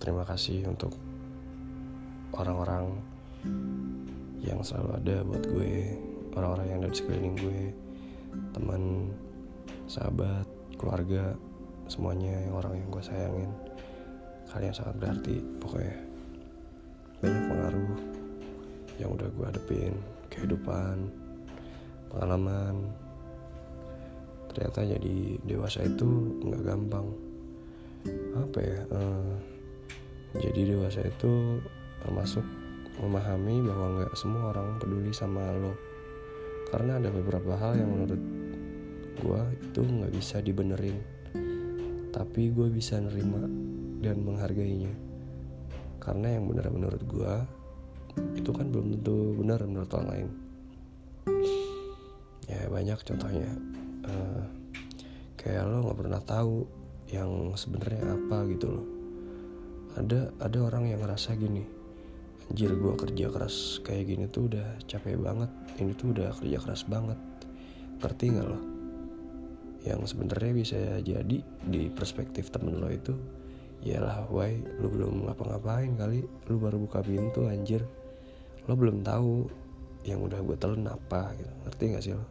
terima kasih untuk orang-orang yang selalu ada buat gue orang-orang yang ada di sekeliling gue teman sahabat keluarga semuanya yang orang yang gue sayangin. Kalian sangat berarti pokoknya banyak pengaruh yang udah gue hadepin kehidupan pengalaman. Ternyata jadi dewasa itu nggak gampang apa ya uh, jadi dewasa itu termasuk memahami bahwa nggak semua orang peduli sama lo. Karena ada beberapa hal yang menurut gue itu nggak bisa dibenerin. Tapi gue bisa nerima dan menghargainya. Karena yang benar menurut gue itu kan belum tentu benar menurut orang lain. Ya banyak contohnya. Uh, kayak lo nggak pernah tahu yang sebenarnya apa gitu loh. Ada ada orang yang ngerasa gini anjir gue kerja keras kayak gini tuh udah capek banget ini tuh udah kerja keras banget. Ngerti nggak lo? Yang sebenarnya bisa jadi di perspektif temen lo itu Yalah, why lu belum ngapa-ngapain kali Lu baru buka pintu anjir. Lo belum tahu yang udah gue telan apa gitu. Ngerti gak sih lo?